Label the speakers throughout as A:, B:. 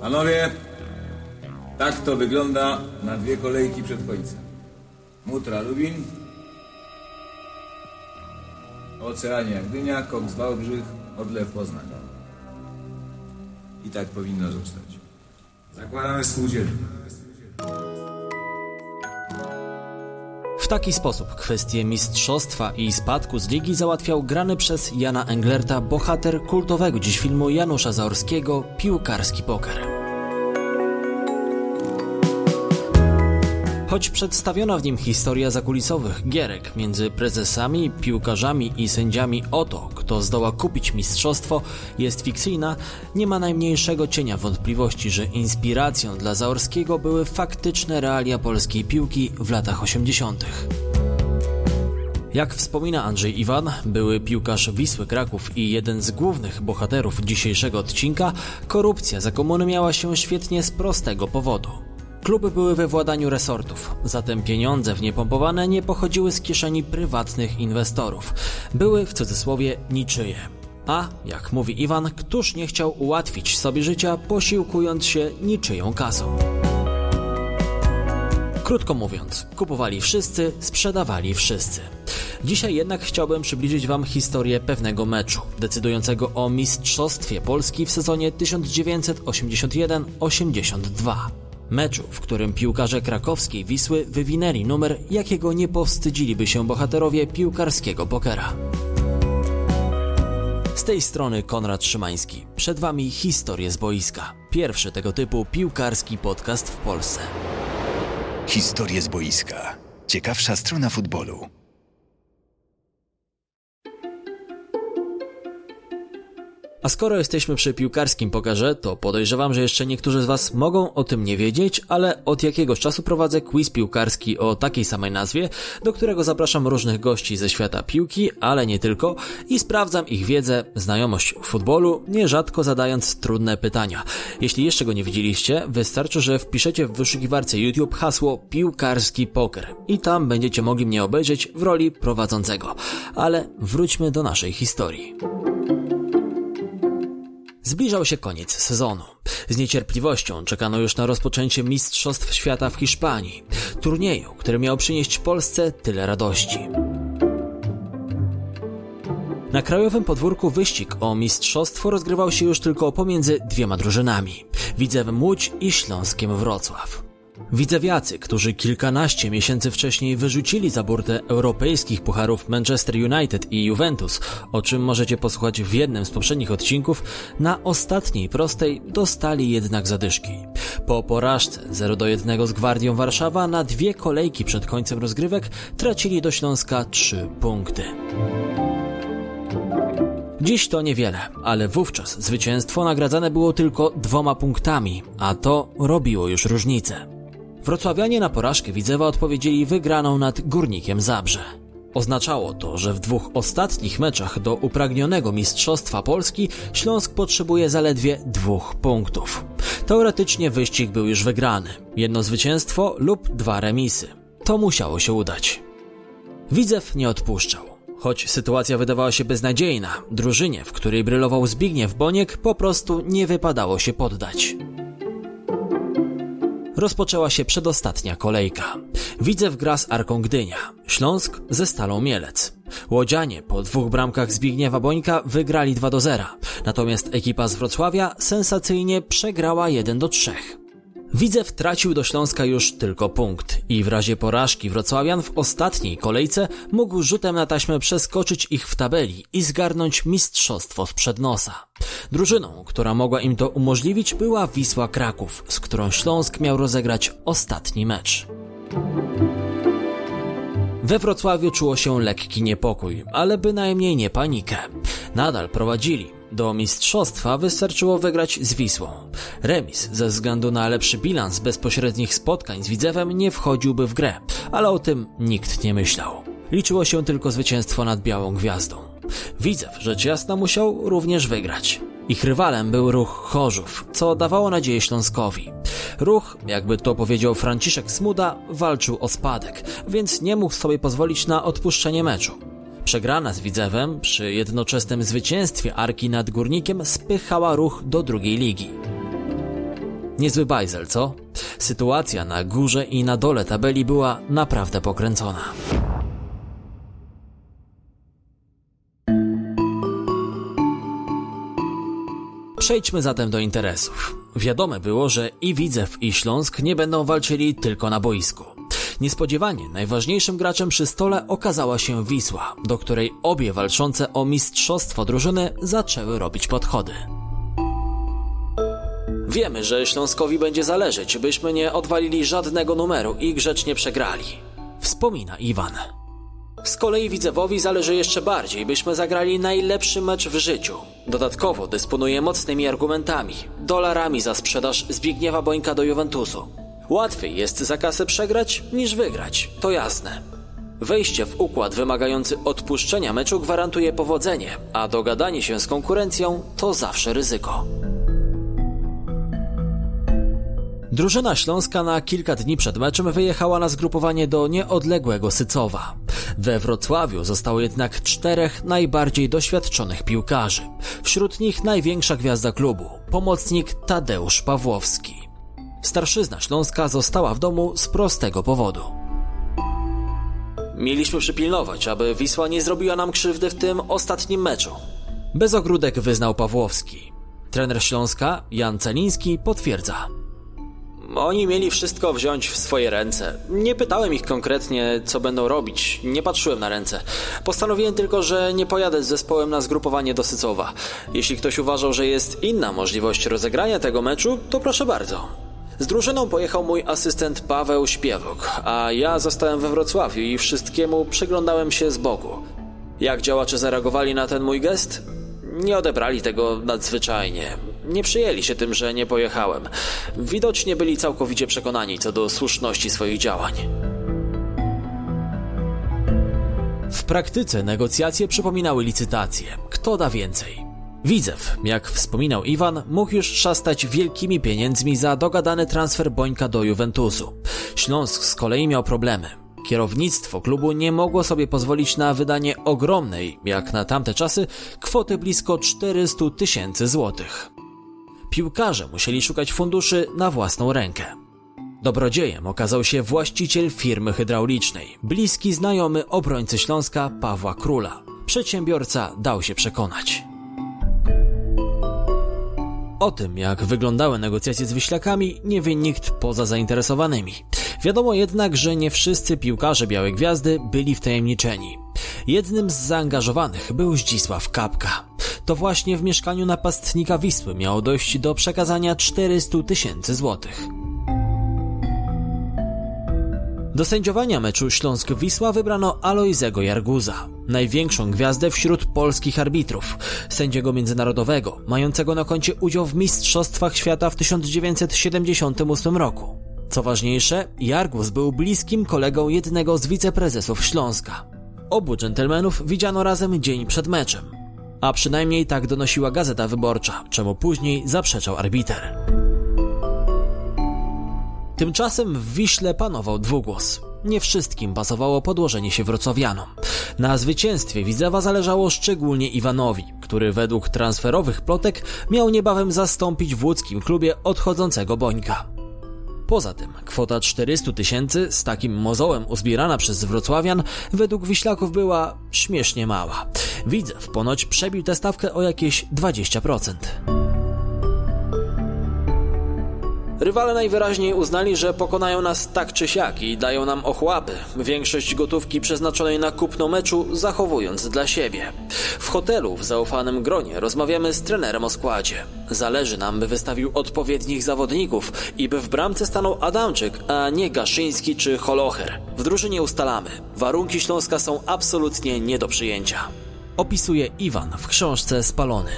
A: Panowie, tak to wygląda na dwie kolejki przed końcem. Mutra Lubin, Oceania Gdynia, Koks Wałbrzych, Odlew Poznań. I tak powinno zostać. Zakładamy spółdzielnię.
B: W taki sposób kwestię mistrzostwa i spadku z ligi załatwiał grany przez Jana Englerta bohater kultowego dziś filmu Janusza Zaorskiego Piłkarski Poker. Choć przedstawiona w nim historia zakulisowych gierek między prezesami, piłkarzami i sędziami o to, kto zdoła kupić mistrzostwo, jest fikcyjna, nie ma najmniejszego cienia wątpliwości, że inspiracją dla Zaorskiego były faktyczne realia polskiej piłki w latach 80. Jak wspomina Andrzej Iwan, były piłkarz Wisły Kraków i jeden z głównych bohaterów dzisiejszego odcinka, korupcja za komuny miała się świetnie z prostego powodu. Kluby były we władaniu resortów, zatem pieniądze w nie pompowane nie pochodziły z kieszeni prywatnych inwestorów. Były w cudzysłowie niczyje. A, jak mówi Iwan, któż nie chciał ułatwić sobie życia, posiłkując się niczyją kasą. Krótko mówiąc, kupowali wszyscy, sprzedawali wszyscy. Dzisiaj jednak chciałbym przybliżyć Wam historię pewnego meczu, decydującego o Mistrzostwie Polski w sezonie 1981-82. Meczu, w którym piłkarze krakowskiej Wisły wywinęli numer, jakiego nie powstydziliby się bohaterowie piłkarskiego pokera. Z tej strony Konrad Szymański. Przed Wami historie z boiska. Pierwszy tego typu piłkarski podcast w Polsce.
C: Historie z boiska. Ciekawsza strona futbolu.
B: A skoro jesteśmy przy piłkarskim pokarze, to podejrzewam, że jeszcze niektórzy z Was mogą o tym nie wiedzieć, ale od jakiegoś czasu prowadzę quiz piłkarski o takiej samej nazwie, do którego zapraszam różnych gości ze świata piłki, ale nie tylko, i sprawdzam ich wiedzę, znajomość futbolu, nierzadko zadając trudne pytania. Jeśli jeszcze go nie widzieliście, wystarczy, że wpiszecie w wyszukiwarce YouTube hasło piłkarski poker i tam będziecie mogli mnie obejrzeć w roli prowadzącego. Ale wróćmy do naszej historii. Zbliżał się koniec sezonu. Z niecierpliwością czekano już na rozpoczęcie Mistrzostw Świata w Hiszpanii, turnieju, który miał przynieść Polsce tyle radości. Na krajowym podwórku wyścig o mistrzostwo rozgrywał się już tylko pomiędzy dwiema drużynami Widzewem Łódź i Śląskiem Wrocław. Widzewiacy, którzy kilkanaście miesięcy wcześniej wyrzucili za burtę europejskich pucharów Manchester United i Juventus, o czym możecie posłuchać w jednym z poprzednich odcinków, na ostatniej prostej dostali jednak zadyszki. Po porażce 0 do 1 z Gwardią Warszawa na dwie kolejki przed końcem rozgrywek tracili do Śląska 3 punkty. Dziś to niewiele, ale wówczas zwycięstwo nagradzane było tylko dwoma punktami, a to robiło już różnicę. Wrocławianie na porażkę Widzewa odpowiedzieli wygraną nad Górnikiem Zabrze. Oznaczało to, że w dwóch ostatnich meczach do upragnionego Mistrzostwa Polski Śląsk potrzebuje zaledwie dwóch punktów. Teoretycznie wyścig był już wygrany. Jedno zwycięstwo lub dwa remisy. To musiało się udać. Widzew nie odpuszczał. Choć sytuacja wydawała się beznadziejna, drużynie, w której brylował Zbigniew Boniek, po prostu nie wypadało się poddać rozpoczęła się przedostatnia kolejka. Widzew gra z Arką Gdynia, Śląsk ze Stalą Mielec. Łodzianie po dwóch bramkach Zbigniewa Bońka wygrali 2 do 0, natomiast ekipa z Wrocławia sensacyjnie przegrała 1 do 3. Widzew tracił do Śląska już tylko punkt i w razie porażki Wrocławian w ostatniej kolejce mógł rzutem na taśmę przeskoczyć ich w tabeli i zgarnąć mistrzostwo sprzed nosa. Drużyną, która mogła im to umożliwić była Wisła Kraków, z którą Śląsk miał rozegrać ostatni mecz. We Wrocławiu czuło się lekki niepokój, ale bynajmniej nie panikę. Nadal prowadzili, do mistrzostwa wystarczyło wygrać z Wisłą. Remis ze względu na lepszy bilans bezpośrednich spotkań z Widzewem nie wchodziłby w grę, ale o tym nikt nie myślał. Liczyło się tylko zwycięstwo nad Białą Gwiazdą. Widzew, rzecz jasna, musiał również wygrać. Ich rywalem był ruch Chorzów, co dawało nadzieję Śląskowi. Ruch, jakby to powiedział Franciszek Smuda, walczył o spadek, więc nie mógł sobie pozwolić na odpuszczenie meczu. Przegrana z Widzewem przy jednoczesnym zwycięstwie Arki nad Górnikiem spychała ruch do drugiej ligi. Niezły bajzel, co? Sytuacja na górze i na dole tabeli była naprawdę pokręcona. Przejdźmy zatem do interesów. Wiadome było, że i Widzew i Śląsk nie będą walczyli tylko na boisku. Niespodziewanie najważniejszym graczem przy stole okazała się Wisła, do której obie walczące o mistrzostwo drużyny zaczęły robić podchody. Wiemy, że Śląskowi będzie zależeć, byśmy nie odwalili żadnego numeru i grzecznie przegrali. Wspomina Iwan. Z kolei Widzewowi zależy jeszcze bardziej, byśmy zagrali najlepszy mecz w życiu. Dodatkowo dysponuje mocnymi argumentami, dolarami za sprzedaż Zbigniewa Bońka do Juventusu. Łatwiej jest za kasę przegrać niż wygrać, to jasne. Wejście w układ wymagający odpuszczenia meczu gwarantuje powodzenie, a dogadanie się z konkurencją to zawsze ryzyko. Drużyna śląska na kilka dni przed meczem wyjechała na zgrupowanie do nieodległego Sycowa. We Wrocławiu zostało jednak czterech najbardziej doświadczonych piłkarzy. Wśród nich największa gwiazda klubu, pomocnik Tadeusz Pawłowski. Starszyzna śląska została w domu z prostego powodu. Mieliśmy przypilnować, aby Wisła nie zrobiła nam krzywdy w tym ostatnim meczu. Bez ogródek wyznał Pawłowski. Trener Śląska, Jan Celiński, potwierdza. Oni mieli wszystko wziąć w swoje ręce. Nie pytałem ich konkretnie, co będą robić. Nie patrzyłem na ręce. Postanowiłem tylko, że nie pojadę z zespołem na zgrupowanie do Sycowa. Jeśli ktoś uważał, że jest inna możliwość rozegrania tego meczu, to proszę bardzo. Z drużyną pojechał mój asystent Paweł Śpiewok, a ja zostałem we Wrocławiu i wszystkiemu przyglądałem się z boku. Jak działacze zareagowali na ten mój gest? Nie odebrali tego nadzwyczajnie. Nie przyjęli się tym, że nie pojechałem. Widocznie byli całkowicie przekonani co do słuszności swoich działań. W praktyce negocjacje przypominały licytacje. Kto da więcej? Widzew, jak wspominał Iwan, mógł już szastać wielkimi pieniędzmi za dogadany transfer Bońka do Juventusu. Śląsk z kolei miał problemy. Kierownictwo klubu nie mogło sobie pozwolić na wydanie ogromnej, jak na tamte czasy, kwoty blisko 400 tysięcy złotych. Piłkarze musieli szukać funduszy na własną rękę. Dobrodziejem okazał się właściciel firmy hydraulicznej, bliski znajomy obrońcy Śląska Pawła Króla. Przedsiębiorca dał się przekonać. O tym, jak wyglądały negocjacje z Wyślakami, nie wie nikt poza zainteresowanymi. Wiadomo jednak, że nie wszyscy piłkarze Białej Gwiazdy byli wtajemniczeni. Jednym z zaangażowanych był Zdzisław Kapka. To właśnie w mieszkaniu napastnika Wisły miało dojść do przekazania 400 tysięcy złotych. Do sędziowania meczu Śląsk-Wisła wybrano Alojzego Jarguza, największą gwiazdę wśród polskich arbitrów, sędziego międzynarodowego, mającego na koncie udział w Mistrzostwach Świata w 1978 roku. Co ważniejsze, Jargus był bliskim kolegą jednego z wiceprezesów Śląska. Obu dżentelmenów widziano razem dzień przed meczem. A przynajmniej tak donosiła Gazeta Wyborcza, czemu później zaprzeczał arbiter. Tymczasem w Wiśle panował dwugłos. Nie wszystkim pasowało podłożenie się wrocławianom. Na zwycięstwie Widzewa zależało szczególnie Iwanowi, który według transferowych plotek miał niebawem zastąpić w łódzkim klubie odchodzącego Bońka. Poza tym kwota 400 tysięcy z takim mozołem uzbierana przez wrocławian według Wiślaków była śmiesznie mała. Widzew ponoć przebił tę stawkę o jakieś 20%. Rywale najwyraźniej uznali, że pokonają nas tak czy siak i dają nam ochłapy. Większość gotówki przeznaczonej na kupno meczu zachowując dla siebie. W hotelu w zaufanym gronie rozmawiamy z trenerem o składzie. Zależy nam, by wystawił odpowiednich zawodników i by w bramce stanął Adamczyk, a nie Gaszyński czy Holocher. W drużynie ustalamy. Warunki Śląska są absolutnie nie do przyjęcia. Opisuje Iwan w książce Spalony.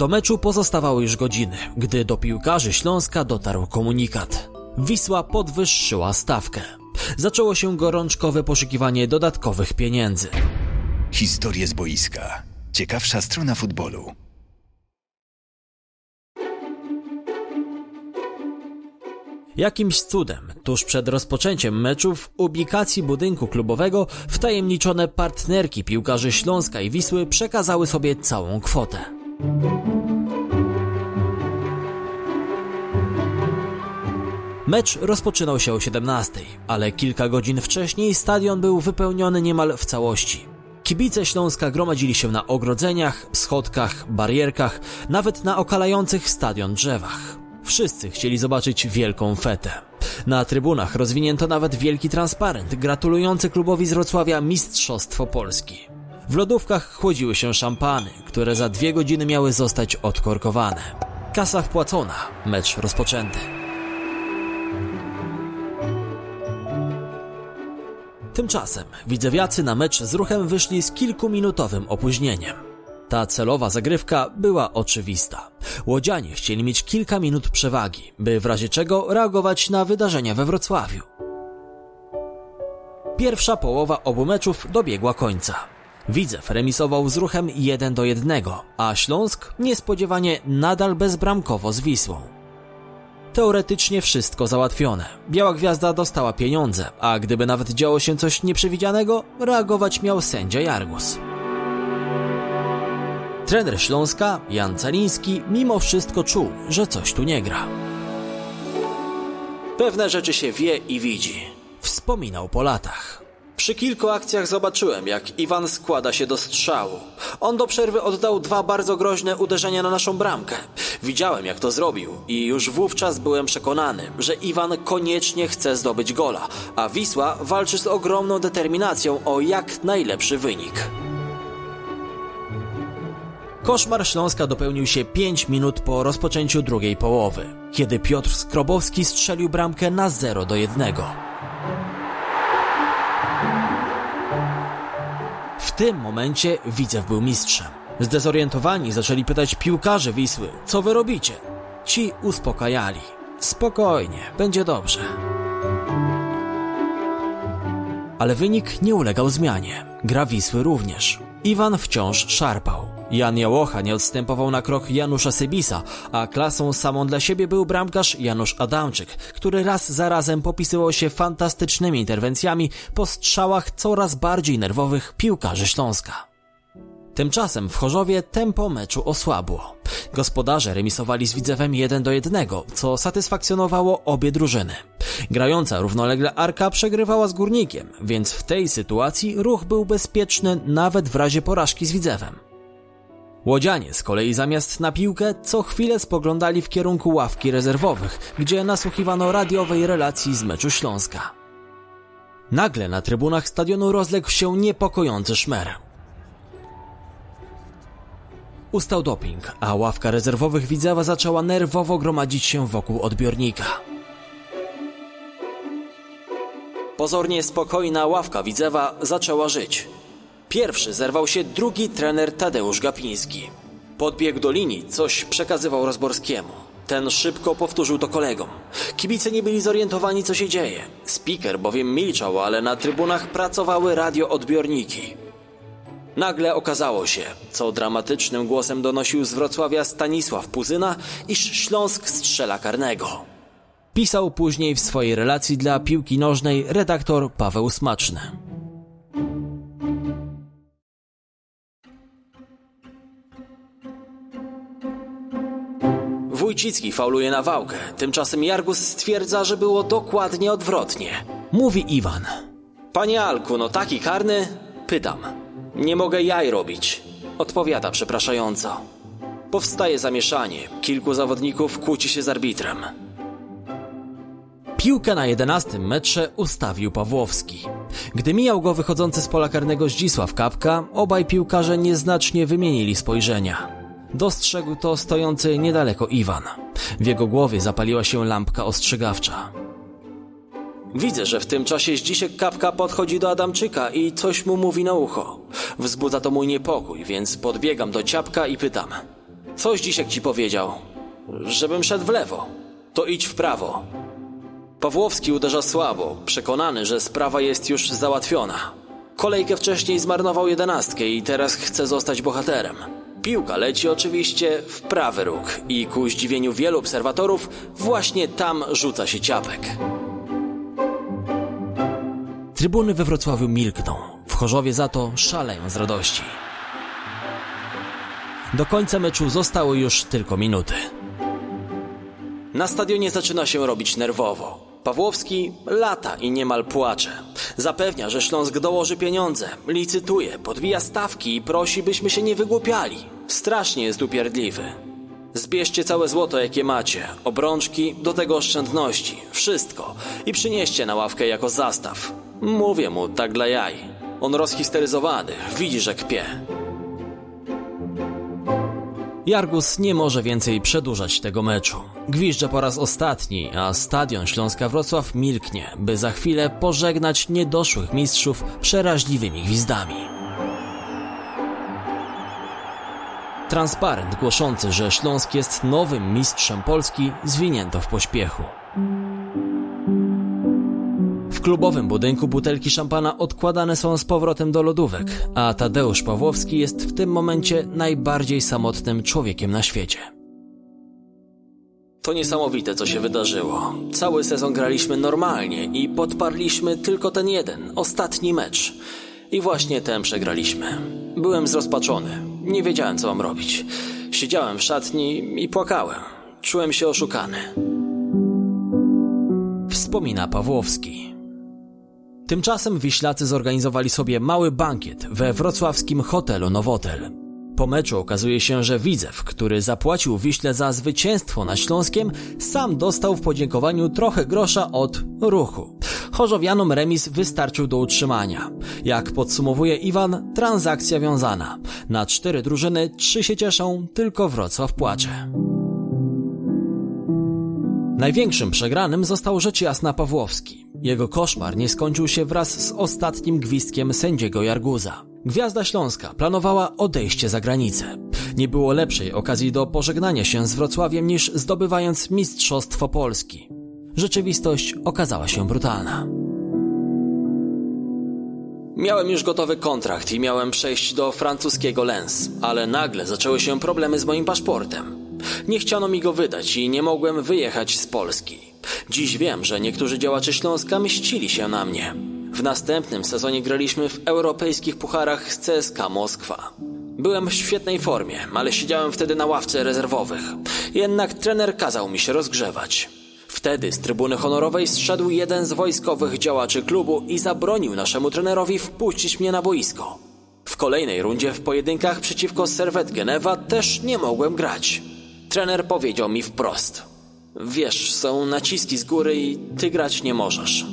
B: Do meczu pozostawały już godziny, gdy do piłkarzy Śląska dotarł komunikat. Wisła podwyższyła stawkę. Zaczęło się gorączkowe poszukiwanie dodatkowych pieniędzy.
C: Historie z boiska. Ciekawsza strona futbolu.
B: Jakimś cudem, tuż przed rozpoczęciem meczu w ubikacji budynku klubowego wtajemniczone partnerki piłkarzy Śląska i Wisły przekazały sobie całą kwotę. Mecz rozpoczynał się o 17, ale kilka godzin wcześniej stadion był wypełniony niemal w całości. Kibice Śląska gromadzili się na ogrodzeniach, schodkach, barierkach, nawet na okalających stadion drzewach. Wszyscy chcieli zobaczyć wielką fetę. Na trybunach rozwinięto nawet wielki transparent gratulujący klubowi z Wrocławia Mistrzostwo Polski. W lodówkach chłodziły się szampany, które za dwie godziny miały zostać odkorkowane. Kasa wpłacona, mecz rozpoczęty. Tymczasem widzewiacy na mecz z ruchem wyszli z kilkuminutowym opóźnieniem. Ta celowa zagrywka była oczywista. Łodzianie chcieli mieć kilka minut przewagi, by w razie czego reagować na wydarzenia we Wrocławiu. Pierwsza połowa obu meczów dobiegła końca. Widzew remisował z ruchem 1 do 1, a Śląsk niespodziewanie nadal bezbramkowo z Wisłą. Teoretycznie wszystko załatwione. Biała Gwiazda dostała pieniądze, a gdyby nawet działo się coś nieprzewidzianego, reagować miał sędzia Jargus. Trener Śląska, Jan Caliński, mimo wszystko czuł, że coś tu nie gra. Pewne rzeczy się wie i widzi. Wspominał po latach. Przy kilku akcjach zobaczyłem, jak Iwan składa się do strzału. On do przerwy oddał dwa bardzo groźne uderzenia na naszą bramkę. Widziałem, jak to zrobił i już wówczas byłem przekonany, że Iwan koniecznie chce zdobyć gola, a Wisła walczy z ogromną determinacją o jak najlepszy wynik. Koszmar Śląska dopełnił się 5 minut po rozpoczęciu drugiej połowy, kiedy Piotr Skrobowski strzelił bramkę na 0 do 1. tym momencie Widzew był mistrzem. Zdezorientowani zaczęli pytać piłkarzy Wisły, co wy robicie? Ci uspokajali. Spokojnie, będzie dobrze. Ale wynik nie ulegał zmianie. Gra Wisły również. Iwan wciąż szarpał. Jan Jałocha nie odstępował na krok Janusza Sybisa, a klasą samą dla siebie był bramkarz Janusz Adamczyk, który raz za razem popisywał się fantastycznymi interwencjami po strzałach coraz bardziej nerwowych piłkarzy Śląska. Tymczasem w Chorzowie tempo meczu osłabło. Gospodarze remisowali z Widzewem 1 do 1, co satysfakcjonowało obie drużyny. Grająca równolegle Arka przegrywała z Górnikiem, więc w tej sytuacji ruch był bezpieczny nawet w razie porażki z Widzewem. Łodzianie z kolei zamiast na piłkę co chwilę spoglądali w kierunku ławki rezerwowych, gdzie nasłuchiwano radiowej relacji z meczu Śląska. Nagle na trybunach stadionu rozległ się niepokojący szmer. Ustał doping, a ławka rezerwowych Widzewa zaczęła nerwowo gromadzić się wokół odbiornika. Pozornie spokojna ławka Widzewa zaczęła żyć. Pierwszy zerwał się drugi trener Tadeusz Gapiński. Podbiegł do linii, coś przekazywał Rozborskiemu. Ten szybko powtórzył to kolegom. Kibice nie byli zorientowani, co się dzieje. Speaker bowiem milczał, ale na trybunach pracowały radioodbiorniki. Nagle okazało się, co dramatycznym głosem donosił z Wrocławia Stanisław Puzyna, iż Śląsk strzela karnego. Pisał później w swojej relacji dla piłki nożnej redaktor Paweł Smaczny. Wójcicki fauluje na wałkę, tymczasem Jargus stwierdza, że było dokładnie odwrotnie. Mówi Iwan. Panie Alku, no taki karny? Pytam. Nie mogę jaj robić. Odpowiada przepraszająco. Powstaje zamieszanie. Kilku zawodników kłóci się z arbitrem. Piłkę na jedenastym metrze ustawił Pawłowski. Gdy mijał go wychodzący z pola karnego Zdzisław Kapka, obaj piłkarze nieznacznie wymienili spojrzenia. Dostrzegł to stojący niedaleko Iwan. W jego głowie zapaliła się lampka ostrzegawcza. Widzę, że w tym czasie Zdzisiek Kapka podchodzi do Adamczyka i coś mu mówi na ucho. Wzbudza to mój niepokój, więc podbiegam do ciapka i pytam. Co Zdzisiek ci powiedział? Żebym szedł w lewo. To idź w prawo. Pawłowski uderza słabo, przekonany, że sprawa jest już załatwiona. Kolejkę wcześniej zmarnował jedenastkę i teraz chce zostać bohaterem. Piłka leci oczywiście w prawy róg i ku zdziwieniu wielu obserwatorów właśnie tam rzuca się ciapek. Trybuny we Wrocławiu milkną, w Chorzowie za to szaleją z radości. Do końca meczu zostały już tylko minuty. Na stadionie zaczyna się robić nerwowo. Pawłowski lata i niemal płacze. Zapewnia, że Śląsk dołoży pieniądze, licytuje, podbija stawki i prosi, byśmy się nie wygłupiali. Strasznie jest upierdliwy. Zbierzcie całe złoto, jakie macie, obrączki, do tego oszczędności, wszystko i przynieście na ławkę jako zastaw. Mówię mu, tak dla jaj. On rozhisteryzowany, widzi, że kpie. Jargus nie może więcej przedłużać tego meczu. Gwizdże po raz ostatni, a stadion Śląska Wrocław milknie, by za chwilę pożegnać niedoszłych mistrzów przeraźliwymi gwizdami. Transparent głoszący, że Śląsk jest nowym mistrzem Polski, zwinięto w pośpiechu. W klubowym budynku butelki szampana odkładane są z powrotem do lodówek, a Tadeusz Pawłowski jest w tym momencie najbardziej samotnym człowiekiem na świecie. To niesamowite, co się wydarzyło. Cały sezon graliśmy normalnie i podparliśmy tylko ten jeden, ostatni mecz. I właśnie ten przegraliśmy. Byłem zrozpaczony. Nie wiedziałem, co mam robić. Siedziałem w szatni i płakałem. Czułem się oszukany. Wspomina Pawłowski. Tymczasem Wiślacy zorganizowali sobie mały bankiet we wrocławskim hotelu Nowotel. Po meczu okazuje się, że Widzew, który zapłacił Wiśle za zwycięstwo na Śląskiem, sam dostał w podziękowaniu trochę grosza od ruchu. Chorzowianom remis wystarczył do utrzymania. Jak podsumowuje Iwan, transakcja wiązana. Na cztery drużyny trzy się cieszą, tylko Wrocław płacze. Największym przegranym został rzecz jasna Pawłowski. Jego koszmar nie skończył się wraz z ostatnim gwizdkiem sędziego Jarguza. Gwiazda Śląska planowała odejście za granicę. Nie było lepszej okazji do pożegnania się z Wrocławiem niż zdobywając Mistrzostwo Polski. Rzeczywistość okazała się brutalna. Miałem już gotowy kontrakt i miałem przejść do francuskiego Lens, ale nagle zaczęły się problemy z moim paszportem. Nie chciano mi go wydać i nie mogłem wyjechać z Polski. Dziś wiem, że niektórzy działacze Śląska mścili się na mnie. W następnym sezonie graliśmy w europejskich pucharach z CSK Moskwa. Byłem w świetnej formie, ale siedziałem wtedy na ławce rezerwowych. Jednak trener kazał mi się rozgrzewać. Wtedy z trybuny honorowej zszedł jeden z wojskowych działaczy klubu i zabronił naszemu trenerowi wpuścić mnie na boisko. W kolejnej rundzie w pojedynkach przeciwko Servet Genewa też nie mogłem grać. Trener powiedział mi wprost: Wiesz, są naciski z góry i ty grać nie możesz.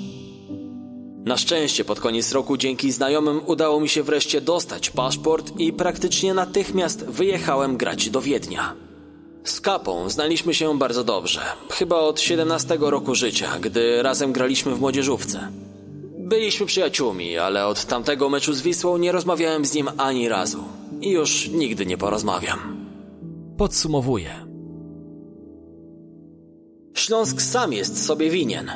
B: Na szczęście pod koniec roku dzięki znajomym udało mi się wreszcie dostać paszport i praktycznie natychmiast wyjechałem grać do Wiednia. Z Kapą znaliśmy się bardzo dobrze, chyba od 17 roku życia, gdy razem graliśmy w młodzieżówce. Byliśmy przyjaciółmi, ale od tamtego meczu z Wisłą nie rozmawiałem z nim ani razu. I już nigdy nie porozmawiam. Podsumowuję. Śląsk sam jest sobie winien.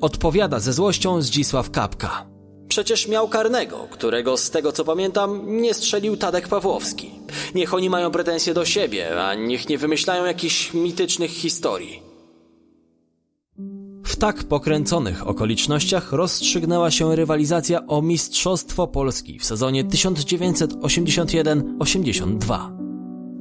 B: Odpowiada ze złością Zdzisław Kapka. Przecież miał karnego, którego z tego co pamiętam nie strzelił Tadek Pawłowski. Niech oni mają pretensje do siebie, a niech nie wymyślają jakichś mitycznych historii. W tak pokręconych okolicznościach rozstrzygnęła się rywalizacja o Mistrzostwo Polski w sezonie 1981-82.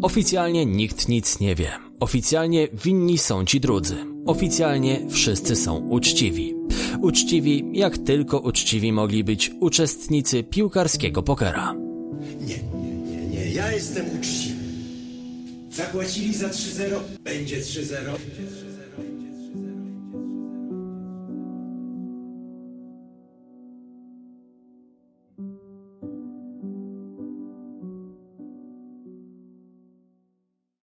B: Oficjalnie nikt nic nie wie. Oficjalnie winni są ci drudzy. Oficjalnie wszyscy są uczciwi. Uczciwi, jak tylko uczciwi mogli być uczestnicy piłkarskiego pokera.
D: Nie, nie, nie, nie, ja jestem uczciwy. Zapłacili za 3-0, będzie 3-0.